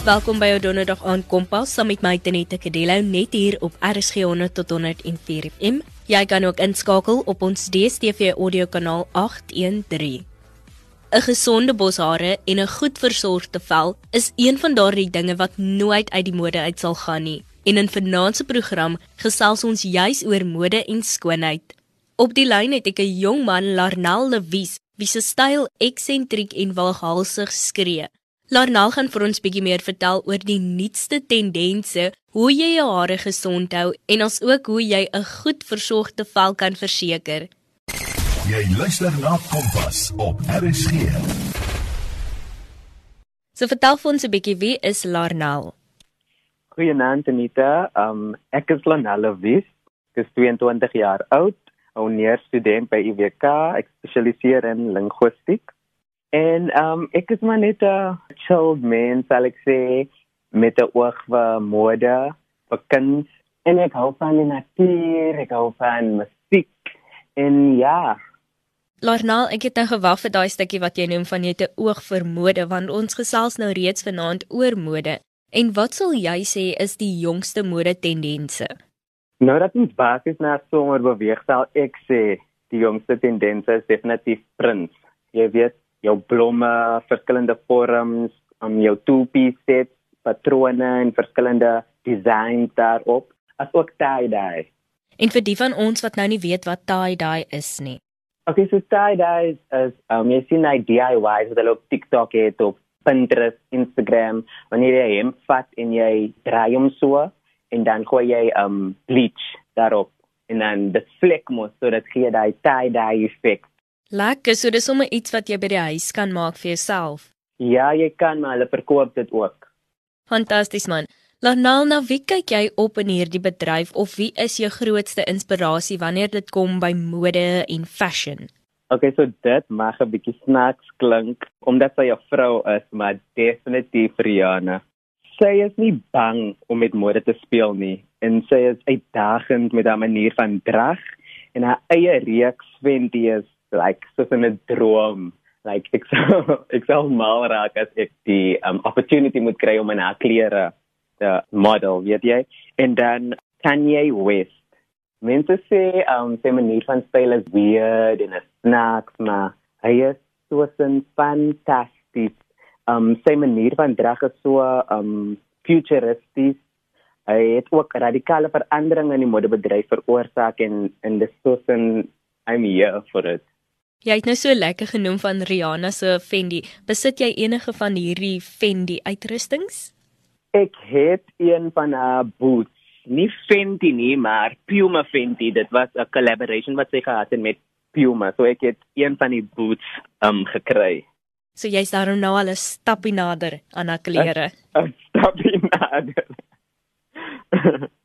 Welkom by jou Donderdag aand Kompas saam met my Tenette Kadello net hier op RSG 100 tot 104 FM. Jy kan ook inskakel op ons DStv audio kanaal 813. 'n Gesonde boshare en 'n goed versorgde vel is een van daardie dinge wat nooit uit die mode uit sal gaan nie. En in vanaand se program gesels ons juis oor mode en skoonheid. Op die lyn het ek 'n jong man, Larnel Lewis, wie se styl eksentriek en waghalsig skree. Larnal gaan vir ons bietjie meer vertel oor die nuutste tendense, hoe jy jou hare gesond hou en ons ook hoe jy 'n goed versorgde vel kan verseker. Jy luister na Kompas op RSG. So vertel vir ons 'n bietjie wie is Larnal? Goeienaand Anita. Um ek is Larnal Wies. Ek is 22 jaar oud, 'n honeur student by UWK. Ek spesialiseer in linguistiek. En um ek is maar net 'n chilled man, sal ek sê, met 'n oog vir mode, vir kuns en ek hou van die natuur, ek hou van musiek. En ja. Larnal, ek het nou gewag vir daai stukkie wat jy noem van jy te oog vir mode want ons gesels nou reeds vanaand oor mode. En wat sal jy sê is die jongste mode tendense? Nou dat ons basies na somer beweeg, sal ek sê die jongste tendense is definitief prints. Jy weet jou blomme, verskillende vorms, om um, jou two-piece sets, patrone en verskillende designs daarop, asook tie-dye. En vir die van ons wat nou nie weet wat tie-dye is nie. Okay, so tie-dye is um jy sien hy DIYs wat hulle op TikTok het op Pinterest, Instagram, wanneer jy hom vat en jy draai hom so en dan gooi jy um bleach daarop en dan dit vlek mos sodat gee daai tie-dye effek Lekker, so dis sommer iets wat jy by die huis kan maak vir jouself. Ja, jy kan, maar hulle verkoop dit ook. Fantasties man. Lanal, nou wie kyk jy op in hierdie bedryf of wie is jou grootste inspirasie wanneer dit kom by mode en fashion? Okay, so dit mag 'n bietjie snaaks klink omdat sy 'n vrou is, maar definitief Rihanna. Sy is nie bang om met mode te speel nie en sy is uitdagend met haar manier van drag en haar eie reeks Fenty like soos 'n droom like ek sou ek sou mal raak as ek die um, opportunity moet kry om 'n klere te model weet jy? En dan Kanye West. Mense sê um sy manier van styl is weird en 'n snack maar hy is so fantasties um sy manier van drag is so um futuristies. Hy het ook radikale veranderinge in die modebedryf veroorsaak en en dis so 'n I'm here for it Jy het nou so lekker genoem van Rihanna se Fendi. Besit jy enige van hierdie Fendi uitrustings? Ek het een van haar boots. Nie Fendi nie, maar Puma Fendi. Dit was 'n collaboration wat sy gehad het met Puma. So ek het een van die boots um gekry. So jy's daarom nou al 'n stappie nader aan haar klere. 'n Stappie nader.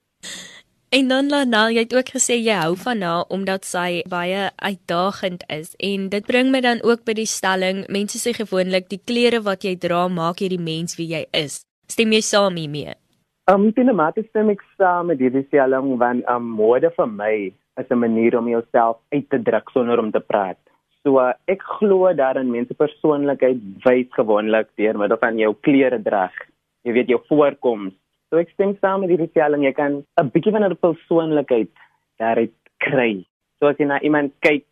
En dan Lanal, jy het ook gesê jy hou van haar omdat sy baie uitdagend is en dit bring my dan ook by die stelling, mense sê gewoonlik die klere wat jy dra maak jy die mens wie jy is. Stem jy saam hiermee? Um sinemate stem ek saam met hierdie stelling want um mode vir my is 'n manier om jouself uit te druk sonder om te praat. So uh, ek glo daarin mense persoonlikheid wys gewoonlik deur middel van jou klere drag. Jy weet jou voorkoms So ek stem saam met die stelling jy kan 'n bietjie van 'n persoonlikheid daaruit kry. So as jy na iemand kyk,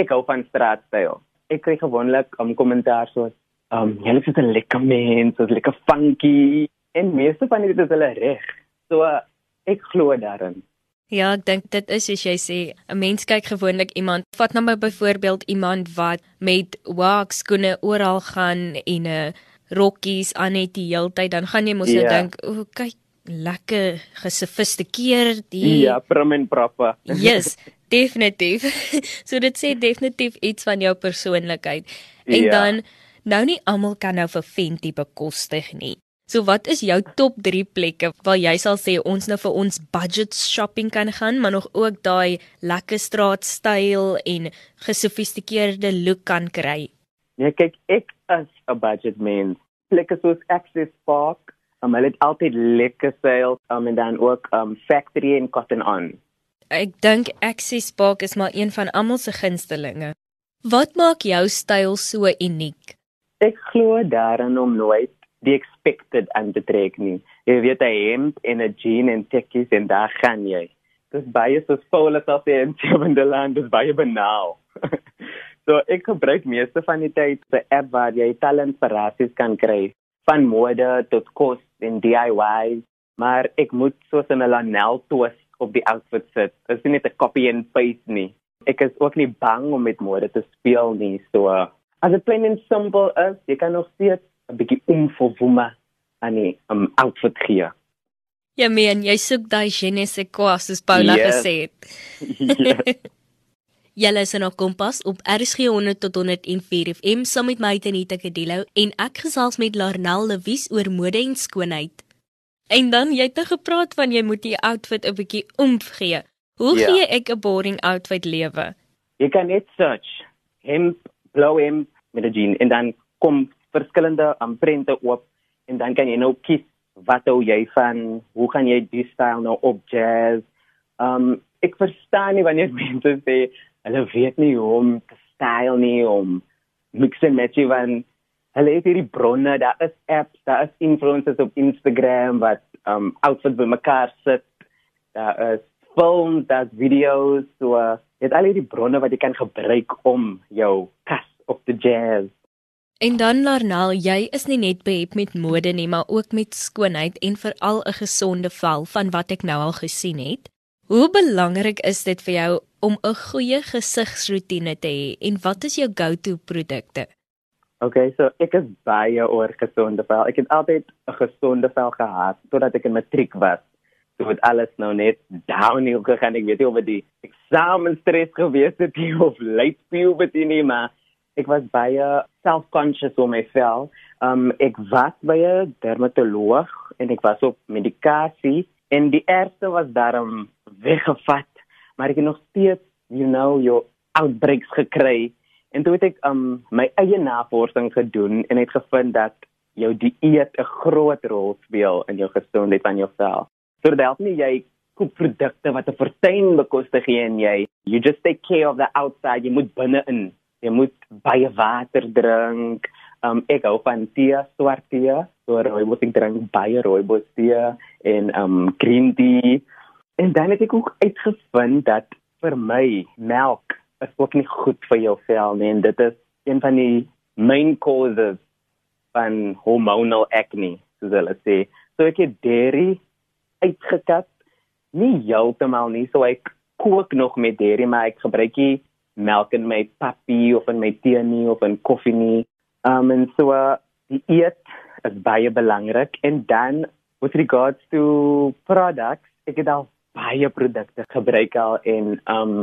ek hou van straatstyl. Ek kry gewoonlik 'n um, kommentaar soos, "Um, jy is 'n lekker mens, so lekker funky." En meeste van dit is hulle reg. So uh, ek glo daarin. Ja, ek dink dit is as jy sê 'n mens kyk gewoonlik iemand, vat nou byvoorbeeld iemand wat met wax skoene oral gaan en 'n uh, rokkies aan net die hele tyd, dan gaan jy mos yeah. nou ja. dink, "O, kyk, lekker gesofistikeerd die Ja, prim en proper. yes, definitief. so dit sê definitief iets van jou persoonlikheid. En ja. dan nou nie almal kan nou vir Fenty bekostig nie. So wat is jou top 3 plekke waar jy sal sê ons nou vir ons budget shopping kan gaan, maar nog ook daai lekker straatstyl en gesofistikeerde look kan kry? Nee, kyk, ek as 'n budget mens, plekke soos Access Park, Um, hulle het altyd lekker sales um, en dan ook um, Factory en Cotton On. Ek dink Access Park is maar een van almal se gunstelinge. Wat maak jou styl so uniek? Ek glo daarin om nooit die expected aan te trek nie. Jy weet 'n hemp en 'n jean en tekkies en daar gaan jy. Dis baie so vol as op in sewende land, dis baie banaal. so ek gebruik meeste van die tyd 'n app waar jy talentinspirasies kan kry van mode tot kos en DIY, maar ek moet soos 'n Lanel twist op die outfit sit. Dit is nie net 'n copy and paste nie. Ek is ook nie bang om met mode te speel nie. So as dit plain and simple is, jy kan nog steeds 'n bietjie omvolwome aan 'n um, outfit gee. Ja, man, jy soek daai gene se kwas soos Paula yes. gesê het. Julle is in 'n kompas op RSG 100 tot 104 FM saam met my Tenita Kadilo en ek gesels met Larnel Lewis oor mode en skoonheid. En dan jy het te gepraat van jy moet die outfit 'n bietjie omgee. Hoe ja. gee ek 'n boring outfit lewe? Jy kan net search hemp, blou hemp met 'n jean en dan kom verskillende um, prente oop en dan kan jy nou kies wat hou jy van, hoe gaan jy die styl nou op jazz. Um ek verstaan nie wanneer mense sê hulle weet nie hoe om te styl nie om mix and match van hulle het hierdie bronne, daar is apps, daar is influencers op Instagram wat um outfits bymekaar sit. Daar is films, daar is video's, so uh, het al hierdie bronne wat jy kan gebruik om jou kas op te jazz. En dan Larnel, jy is nie net behep met mode nie, maar ook met skoonheid en veral 'n gesonde vel van wat ek nou al gesien het. Hoe belangrik is dit vir jou om 'n goeie gesigsroetine te hê en wat is jou go-to produkte? Okay, so ek is baie oor gesonde vel. Ek het altyd 'n gesonde vel gehad totdat ek in matriek was. Toe het alles nou net downhill gegaan. Ek weet nie of dit eksamenstress gewees het of late puberty nie, maar ek was baie self-conscious oor my vel. Um ek was by 'n dermatoloog en ek was op medikasie en die eerste was daarom weggevat, maar ek het nog steeds, you know, jou outbreaks gekry. En toe het ek um my eie navorsing gedoen en het gevind dat jou dieet 'n groot rol speel in jou gesondheid van jou vel. So dit help nie jy koop produkte wat 'n fortuin bekostig en jy you just take care of the outside, jy moet binne-in jy moet baie water drink. Um ek hou van tee, swart tee. So rooibos ek drink baie rooibos tee en um green tea. En dan het ek ook uitgevind dat vir my melk is ook nie goed vir jou vel nie en dit is een van die main causes van hormonal acne, soos hulle sê. So ek het dairy uitgekat. Nie heeltemal nie, so ek kook nog met dairy, maar ek gebruik nie melk in my papi of in my tee nie of in koffie nie. Um en so uh, die eet is baie belangrik en dan with regards to products, ek het al baie produkte gebruik al en um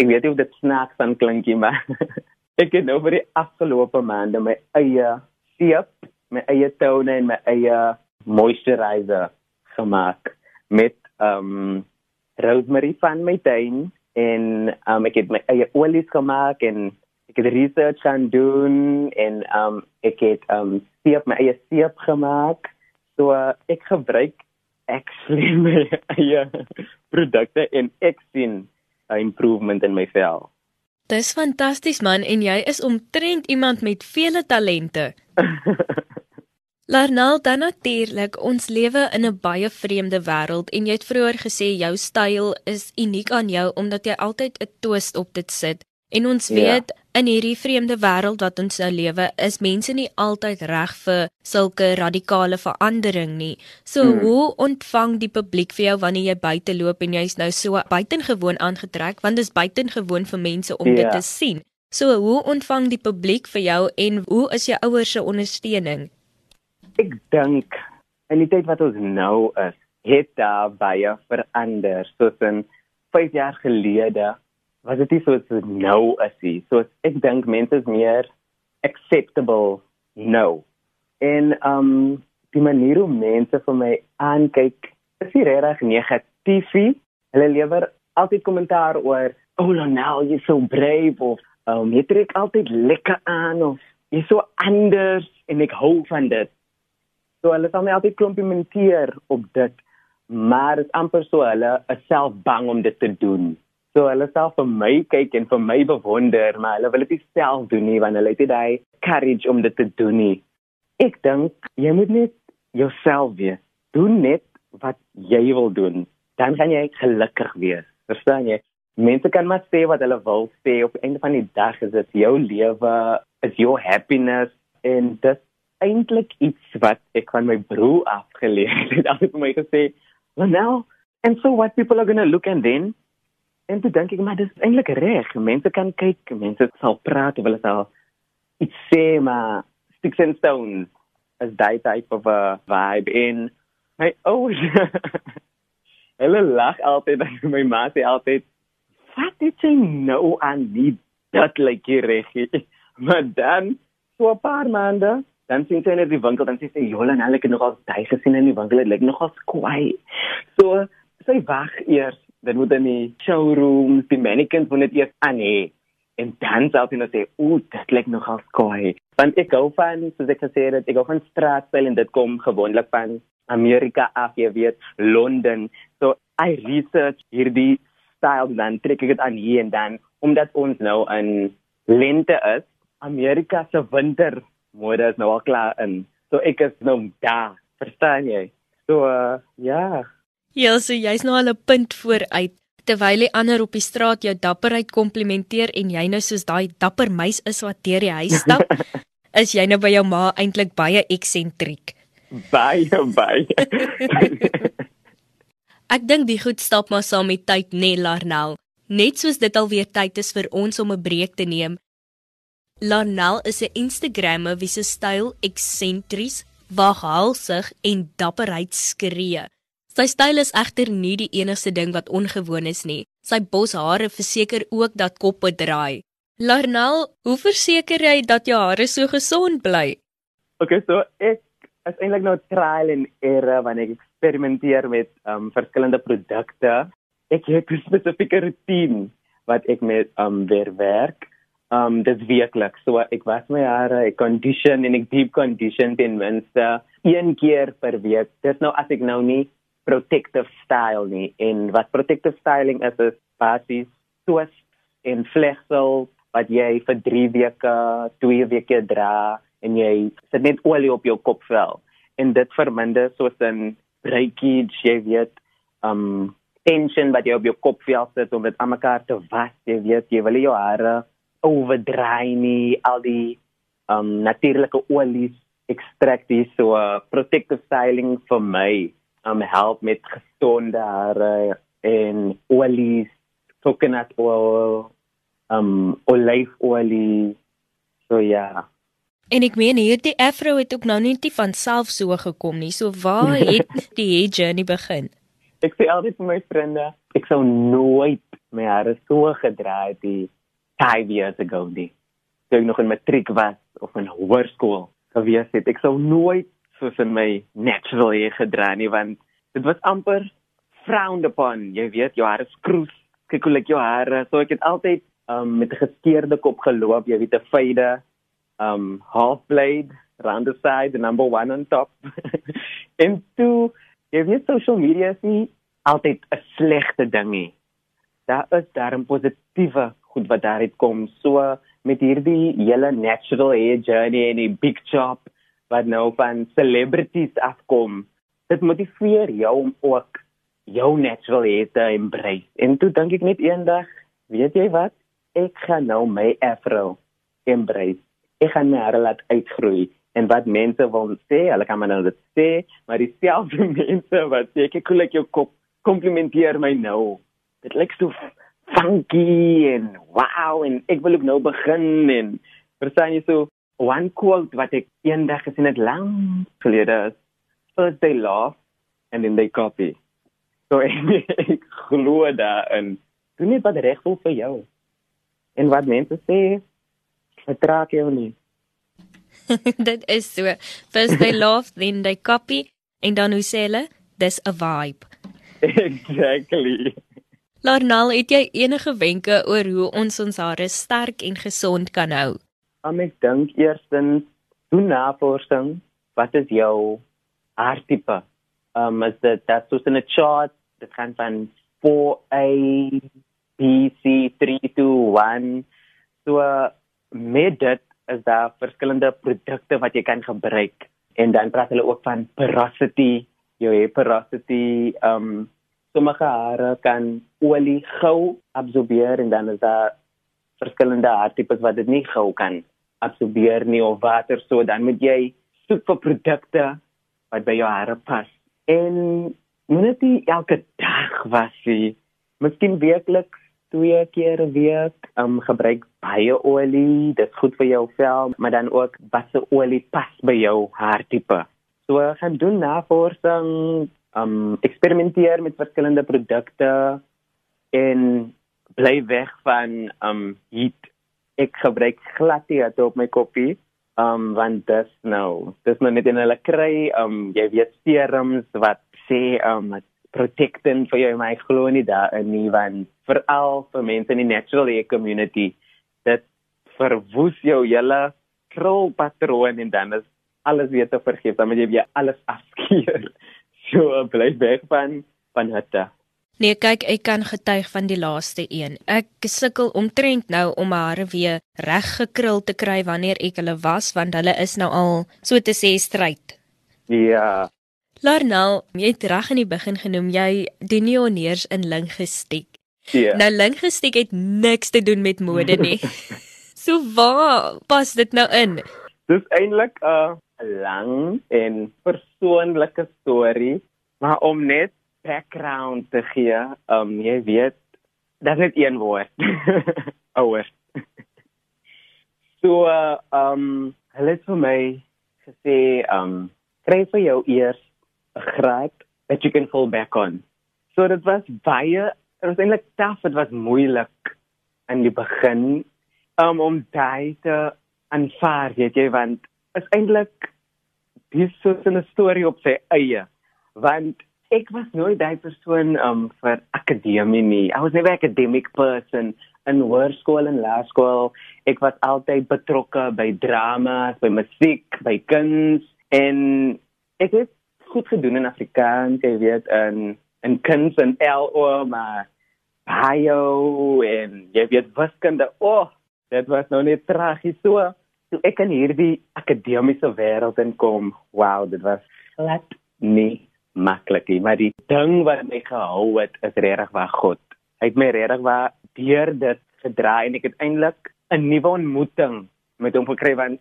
ek weet nie of dit snaaks van klinkie maar ek het nou vir die afgelope maande my eie seep, my eie toner en my eie moisturizer gemaak met um rosemary van my tuin en um, ek het my eie olies gemaak en ek het research gaan doen en um, ek het um, seep my eie seep gemaak. So uh, ek gebruik actually my eie produkte en ek sien 'n improvement in my vel. Dis fantasties man en jy is omtrent iemand met vele talente. Larnal, dan natuurlik, ons lewe in 'n baie vreemde wêreld en jy het vroeër gesê jou styl is uniek aan jou omdat jy altyd 'n twist op dit sit. En ons ja. In hierdie vreemde wêreld wat ons nou lewe, is mense nie altyd reg vir sulke radikale verandering nie. So hmm. hoe ontvang die publiek vir jou wanneer jy buite loop en jy's nou so buitengewoon aangetrek want dit is buitengewoon vir mense om ja. dit te sien. So hoe ontvang die publiek vir jou en hoe is jou ouers se ondersteuning? ek dink in die tyd wat ons nou is, het daar baie verander. Soos in 5 jaar gelede was dit soos dit nou is nie. So ek dink mense is meer acceptable nou. En um die manier hoe mense vir my aankyk is nie regtig negatief nie. Hulle lewer altyd kommentaar oor, "Oh, now you're so brave" of um, "Jy trek altyd lekker aan" of "Jy's so anders" en ek hou van dit. So hulle sal my altyd komplimenteer op dit, maar dit is amper so hulle is self bang om dit te doen. So hulle sal vir my kyk en vir my bewonder, maar hulle wil dit self doen nie want hulle het nie daai courage om dit te doen nie. ek dink jy moet net jouself wees. Doen net wat jy wil doen. Dan gaan jy gelukkig wees. Verstaan jy? Mense kan maar sê wat hulle wil sê op einde van die dag is dit jou lewe, is your happiness en dit eintlik iets wat ek van my broer afgeleer het. Hy het my gesê, "Well now, and so what people are going to look and then en toe dink ek maar dis eintlik reg. Mense kan kyk, mense sal praat, hulle sal iets sê maar sticks and stones as daai type of a vibe in my ouers. hulle lag altyd en my ma sê altyd, "Wat het jy nou aan die dat like reg?" Maar dan so 'n paar maande dan sien sy net die winkel dan sê sy Jola en hulle het nogal daai gesien in die winkel dit lyk nogal kwaai. So sy wag eers dan moet in die showroom die mannequins moet net eers aan hê en dan sal sy net sê o dit lyk nogal kwaai. Want ek gou van soos ek gesê het ek gou van straatstyl en dit kom gewoonlik van Amerika af jy weet Londen. So I research hierdie style dan trek ek dit aan hier en dan omdat ons nou in lente is Amerika se winter mode is nou al klaar in. So ek is nou daar, verstaan jy? So uh, ja. Ja, so jy's nou al 'n punt vooruit terwyl die ander op die straat jou dapperheid komplimenteer en jy nou soos daai dapper meis is wat deur die huis stap, is jy nou by jou ma eintlik baie eksentriek. Baie baie. Ek dink die goed stap maar saam met tyd, nee Larnel. Net soos dit alweer tyd is vir ons om 'n breek te neem, Lanel is 'n Instagrammer wie se styl eksentries, waaghalsig en dapperheid skree. Sy styl is egter nie die enigste ding wat ongewoon is nie. Sy boshare verseker ook dat koppe draai. Larnel, hoe verseker jy dat jou hare so gesond bly? Okay, so ek is eintlik nou trial and error wanneer ek eksperimenteer met um verskillende produkte. Ek het 'n spesifieke routine wat ek met um weer werk um dis weekliks so ek was my hare ek condition en ek deep condition ten minste een keer per week dis nou as ek nou nie protective style nie. En wat protective styling is is basies twist en vlegsel wat jy vir 3 weke 2 weke dra en jy sit net olie op jou kopvel. En dit verminder soos 'n breakage jy weet um tension wat jy op jou kopvel sit om dit aan mekaar te was jy weet jy wil jou hare overdry nie al die um natuurlike olies ekstrakt hier. So uh, protective styling vir my um help met gesonde hare en olies coconut oil um olyfolie so ja. En ek meen hierdie afro het ook nou net nie van self so gekom nie. So waar het die hair journey begin? Ek sê altyd vir my vriende, ek sou nooit my hare so gedra het die 5 years ago nie. Toe ek nog in matriek was of in hoërskool gewees het, ek sou nooit soos in my natural hair gedra nie want dit was amper frowned upon. Jy weet, jou hare skroes, kyk hoe lyk jou hare. So ek het altyd um, met 'n geskeurde kop geloop, jy weet, 'n fade um half blade round the side, the number 1 on top. en toe, jy weet social media is nie altyd 'n slegte ding nie. Daar is 'n positiewe goed wat daar uit kom. So met hierdie hele natural hair journey en die big chop wat nou van celebrities afkom, dit motiveer jou om ook jou natural hair te embrace. En toe dink ek net eendag, weet jy wat? Ek gaan nou my afro embrace. Ek gaan my hare laat uitgroei en wat mense wil sê, hulle kan maar nou dit sê, maar dieselfde mense wat sê ek kolik jou kop komplimenteer my nou. Dit lyk so funky en wow en ek wil ook nou begin en verstaan jy so one quote wat ek eendag gesien het lank gelede is first they laugh and then they copy. So ek glo daarin. Doen net wat reg voel vir jou. En wat mense sê vertraag jou nie. Dit is so. First they laugh then they copy. En dan hoe sê hulle? Dis a vibe. Exactly. Larnal, het jy enige wenke oor hoe ons ons hare sterk en gesond kan hou? Um, ek dink eerstens doen navorsing. Wat is jou haartipe? Um is dit dat soos in 'n chart, dit gaan van 4A, B, C, 3 to 1. So met dit is daar verskillende produkte wat jy kan gebruik en dan praat hulle ook van porosity jou hair porosity um sommige hare kan olie gou absorbeer en dan is daar verskillende haartipes wat dit nie gou kan absorbeer nie of water so dan moet jy soek vir produkte wat by jou hare pas en moet nie elke dag was jy miskien weekliks twee keer 'n week um gebruik baie olie dit is goed vir jou vel maar dan ook wasse olie pas by jou haartipe so gaan doen navorsing um eksperimenteer met verskillende produkte en bly weg van um heat. Ek gebruik glad nie dit op my koppie. Um want dis nou, dis nou net in hulle kry um jy weet serums wat sê um protecting vir jou my glo nie daarin nie want veral vir mense in die natural hair community dit verwoes jou hele krulpatroon en dan is alles weer te vergeef dan moet jy weer alles afskeer so bly weg van van hitte. Nee, kyk, ek kan getuig van die laaste een. Ek sukkel omtrent nou om my hare weer reg gekrul te kry wanneer ek hulle was want hulle is nou al so te sê stryd. Ja. Larnel, jy het reg in die begin genoem jy die neoneers in ling gestiek. Ja. Nou ling gestiek het niks te doen met mode nie. so waar pas dit nou in? Dis eintlik 'n lang en persoonlike storie, maar om net background te gee, um jy weet, dit is net een woord. Ouers. so uh, um hulle het vir my gesê um kry vir jou eers 'n graad that you can fall back on. So dit was baie, dit was eintlik taaf, dit was moeilik in die begin um, om daai te aanvaar, weet jy, want is eintlik dis so 'n storie op sy eie want ek was nooit daai persoon um vir akademie nie. I was never academic person in hoërskool en laerskool. Ek was altyd betrokke by drama, by musiek, by kuns en ek het goed gedoen in Afrikaans, jy weet, in in kuns en LO maar bio en jy weet wiskunde. Oh, dit was nou net tragies so toe ek in hierdie akademiese wêreld inkom, wow, dit was glad nie maklik nie, maar die ding wat my gehou het is regtig waar God. Hy het my regtig waar deur dit gedraai en ek het eintlik 'n nuwe ontmoeting met hom gekry want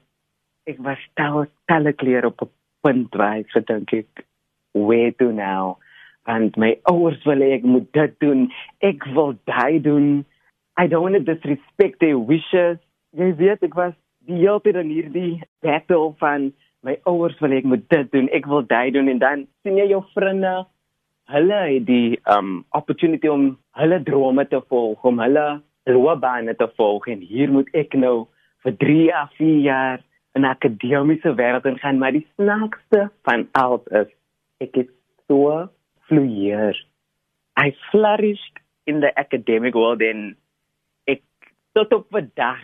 ek was taal talle klere op 'n punt waar ek gedink ek where to now? And my ouers wil ek moet dit doen. Ek wil daai doen. I don't want to disrespect their wishes. Jy weet ek was die hele tyd in hierdie battle van my ouers wil ek moet dit doen, ek wil dit doen. En dan sien jy jou vriende hulle het die um opportunity om hulle drome te volg, om hulle loopbane te volg. En hier moet ek nou vir 3 of 4 jaar in akademiese wêreld ingaan, maar die snaakste van alles is ek het so fluier. I flourished in the academic world en ek tot op vandag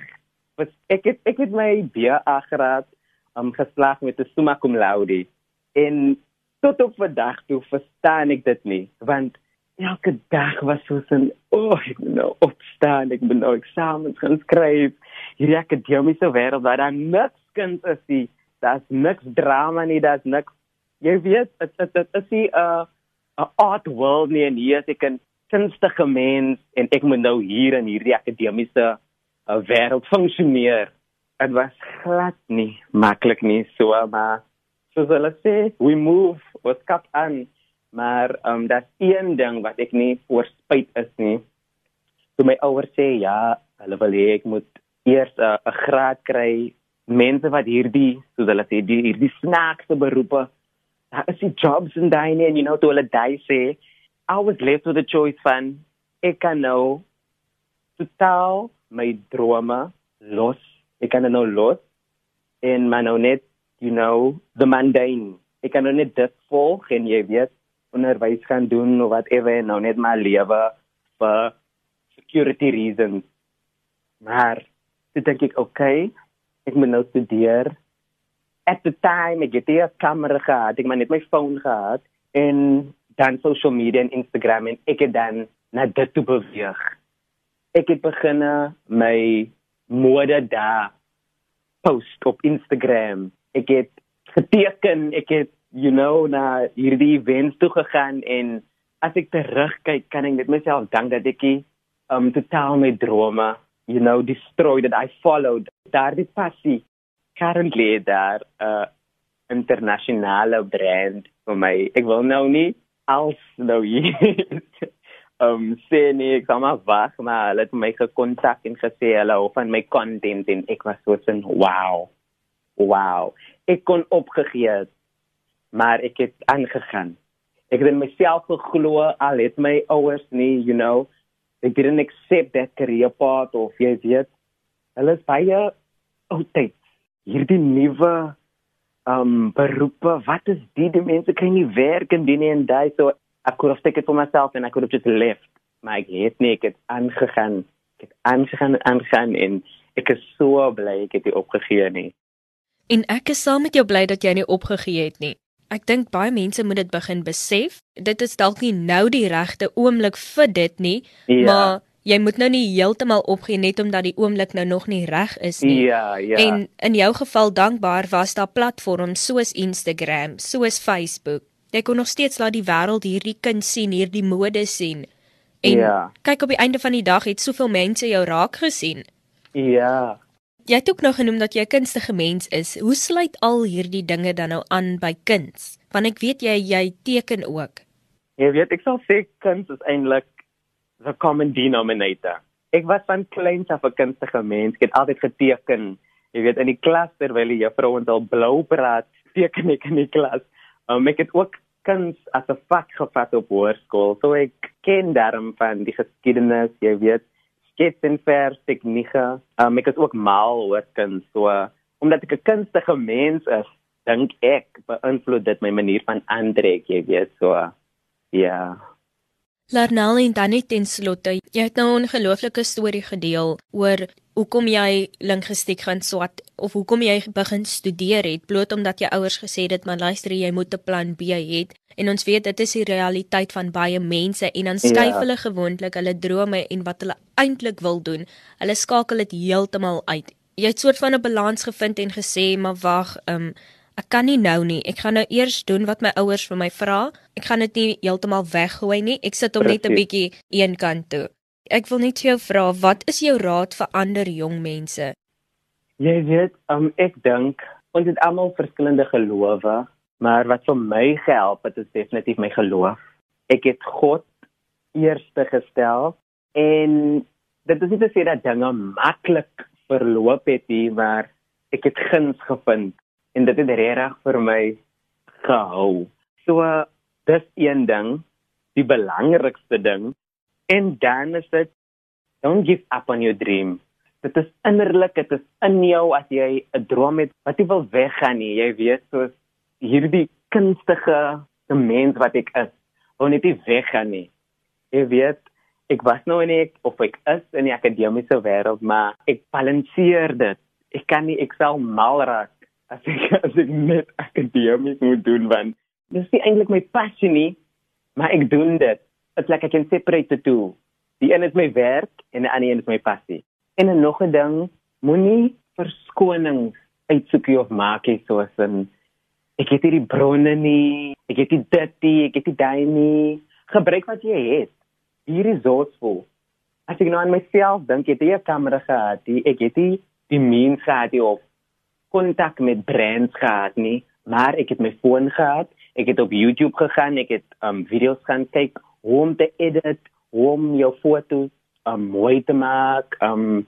was ek het ek het my BA graad um geslaag met 'n summa cum laude en tot op vandag toe verstaan ek dit nie want elke dag was so 'n oh ek moet nou opstaan ek moet nou eksamens gaan skryf hierdie akademiese wêreld waar daar niks kind is die daar's niks drama nie daar's niks jy weet dit dit is 'n 'n art world nie en hier is ek 'n kunstige mens en ek moet nou hier in hierdie akademiese 'n wêreld funksioneer. Dit was glad nie maklik nie so maar soos hulle sê, we move, ons kap aan. Maar ehm um, dat een ding wat ek nie voorspyt is nie. Toe my ouers sê ja, hulle wil hê ek moet eers 'n uh, graad kry. Mense wat hierdie, soos hulle sê, die hierdie snaakse beroepe, is die jobs in daai en you know toe hulle daai sê, I was left with a choice van ek kan nou totaal my drome los. Ek kan nou los en maar nou net, you know, the mundane. Ek kan nou net dit volg en jy weet onderwys gaan doen of whatever nou net maar lewe vir security reasons. Maar dit dink ek okay. Ek moet nou studeer. At the time ek het 'n kamera gehad, ek het net my foon gehad en dan social media en Instagram en ek het dan na dit toe beweeg ek het begin my mode daar post op Instagram. Ek het geteken. Ek het you know na hierdie events toe gegaan en as ek terugkyk, kan ek net myself dank dat ek um totaal my drome, you know, destroyed that I followed. Daardie passie currently daar 'n uh, internasionale brand vir my. Ek wil nou nie als nou hier um sê nee, ek gaan maar wag, maar hulle het my gekontak en gesê hulle hou van my content en ek was so sin wow. Wow. Ek kon opgegee, maar ek het aangegaan. Ek het in myself geglo al het my ouers nie, you know, they didn't accept that career path of jy weet, hulle is baie oudtyd. Hierdie nuwe um beroepe, wat is die die mense kan nie werk en doen nie en daai so ek kon steek dit vir myself en ek kon just left. Maar ek het nie ek het aangegaan. Ek het aangegaan aangegaan en ek is so bly ek het dit opgegee nie. En ek is saam met jou bly dat jy nie opgegee het nie. Ek dink baie mense moet dit begin besef. Dit is dalk nie nou die regte oomblik vir dit nie, ja. maar jy moet nou nie heeltemal opgee net omdat die oomblik nou nog nie reg is nie. Ja, ja. En in jou geval dankbaar was daar platforms soos Instagram, soos Facebook. Jy kon nog steeds laat die wêreld hierdie kind sien, hierdie mode sien. En ja. kyk op die einde van die dag het soveel mense jou raak gesien. Ja. Jy het ook nog genoem dat jy 'n kunstige mens is. Hoe sluit al hierdie dinge dan nou aan by kuns? Want ek weet jy jy teken ook. Jy weet ek sal sê kuns is eintlik the common denominator. Ek was van kleins af 'n kunstige mens. Ek het altyd geteken. Jy weet in die klas terwyl die juffrou ons al blou praat, teken ek in die klas. Um, ek het ook kuns as 'n vak gevat op hoërskool. So ek ken daarom van die geskiedenis, jy weet skets en vers tegnieke. Um, ek is ook mal oor kuns, so omdat ek 'n kunstige mens is, dink ek beïnvloed dit my manier van aantrek, jy weet, so ja. Yeah. Larnel en dan net ten slotte, jy het nou 'n ongelooflike storie gedeel oor hoekom jy lingvistiek gaan swat of hoekom jy begin studeer het bloot omdat jou ouers gesê het maar luister jy moet 'n plan B hê. En ons weet dit is die realiteit van baie mense en dan skuif ja. hulle gewoonlik hulle drome en wat hulle eintlik wil doen. Hulle skakel dit heeltemal uit. Jy het soort van 'n balans gevind en gesê maar wag um, ek kan nie nou nie. Ek gaan nou eers doen wat my ouers vir my vra. Ek gaan dit nie heeltemal weggooi nie. Ek sit hom net 'n bietjie een kant toe. Ek wil net jou vra, wat is jou raad vir ander jong mense? Jy weet, um, ek dink ons het almal verskillende gelowe, maar wat vir my gehelp het is definitief my geloof. Ek het God eerste gestel en dit is nie te sê dat dinge maklik verloop het nie, maar ek het guns gevind en dit het regtig vir my gehou. So dis een ding, die belangrikste ding. En dan is dit don't give up on your dream. Dit is innerlik, dit is in jou as jy 'n droom het wat jy wil weggaan nie. Jy weet soos hierdie kunstige mens wat ek is, wil net nie weggaan nie. Jy weet ek was nou in ek of ek is in die akademiese wêreld, maar ek balanseer dit. Ek kan nie ek sal mal raak as ek as ek net akademies moet doen want dis nie eintlik my passie nie, maar ek doen dit. It's like I can separate the two. Die een is my werk en die ander een is my passie. En nog 'n ding, moenie verskonings uitsoek of maak jy soos 'n ek het hierdie bronne nie, ek het dit nie, ek het dit daai nie. Gebruik wat jy het. Hier is resourceful. As ek nou aan myself dink, het 'n kamera gehad, ek het die die means gehad of kontak met brands gehad nie, maar ek het my foon gehad, ek het op YouTube gegaan, ek het um video's gaan kyk hoe om te edit, hoe om jou foto's um mooi te maak, um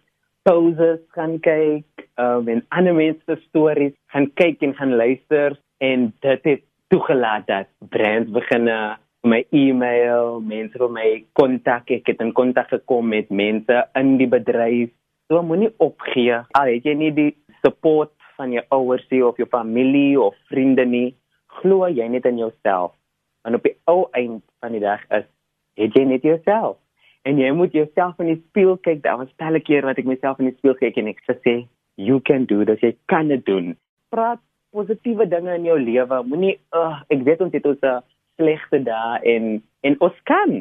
poses gaan kyk, um en ander mense stories gaan kyk en gaan luister en dit het toegelaat dat brands begin my e-mail, mense wil my kontak, ek het in kontak gekom met mense in die bedryf. So moenie opgee al het jy nie die support van jou ouers nie of jou familie of vriende nie, glo jy net in jouself. En op die ou eind van die dag is het jy net jouself. En jy moet jouself in die spieël kyk. Daar was baie keer wat ek myself in die spieël kyk en ek sê, you can do this. Jy kan dit doen. Praat positiewe dinge in jou lewe. Moenie, uh, ek weet ons het ons slegte dae en en ons kan.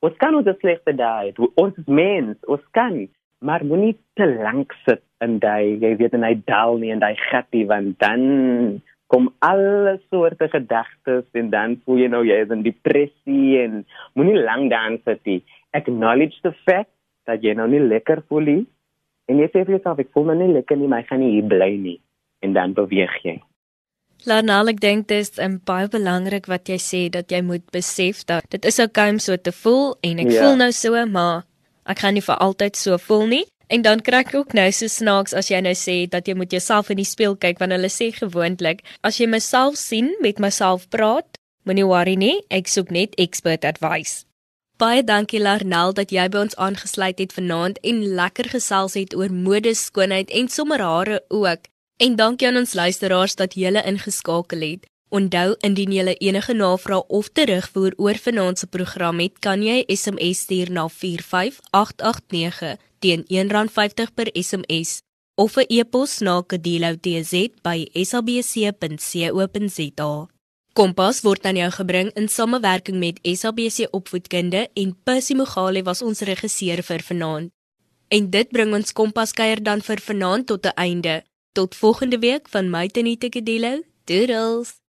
Ons kan ons slegte dae. Ons is mens. Ons kan maar moenie te lank sit in daai jy weet in hy dal nie in daai gat nie want dan kom alle soorte gedagtes en dan voel jy nou jy is in depressie en moenie lank daar sit nie. Acknowledge the fact dat jy nou nie lekker voel nie. En jy sê vir jouself ek voel nou nie lekker nie, maar ek gaan nie hier bly nie. En dan beweeg jy. Larnal, ek dink dit is baie belangrik wat jy sê dat jy moet besef dat dit is oukei okay om so te voel en ek ja. voel nou so, maar ek gaan nie vir altyd so voel nie. En dan kry ek ook nou so snaaks as jy nou sê dat jy moet jouself in die spieël kyk want hulle sê gewoonlik as jy myself sien met myself praat, moenie worry nie, ek soek net expert advice. Baie dankie Larnel dat jy by ons aangesluit het vanaand en lekker gesels het oor mode, skoonheid en sommer hare ook. En dankie aan ons luisteraars dat julle ingeskakel het. Onthou indien jy enige navrae of terugvoer oor vanaand se program het, kan jy SMS stuur na 45889 teen R1.50 per SMS of 'n e-pos na kadelo@sabc.co.za. Kompas word aan jou gebring in samewerking met SABC Opvoedkunde en Percy Mogale was ons regisseur vir vanaand. En dit bring ons Kompas kuier dan vir vanaand tot 'n einde. Tot volgende week van my Tenita Kadelo. Doodles.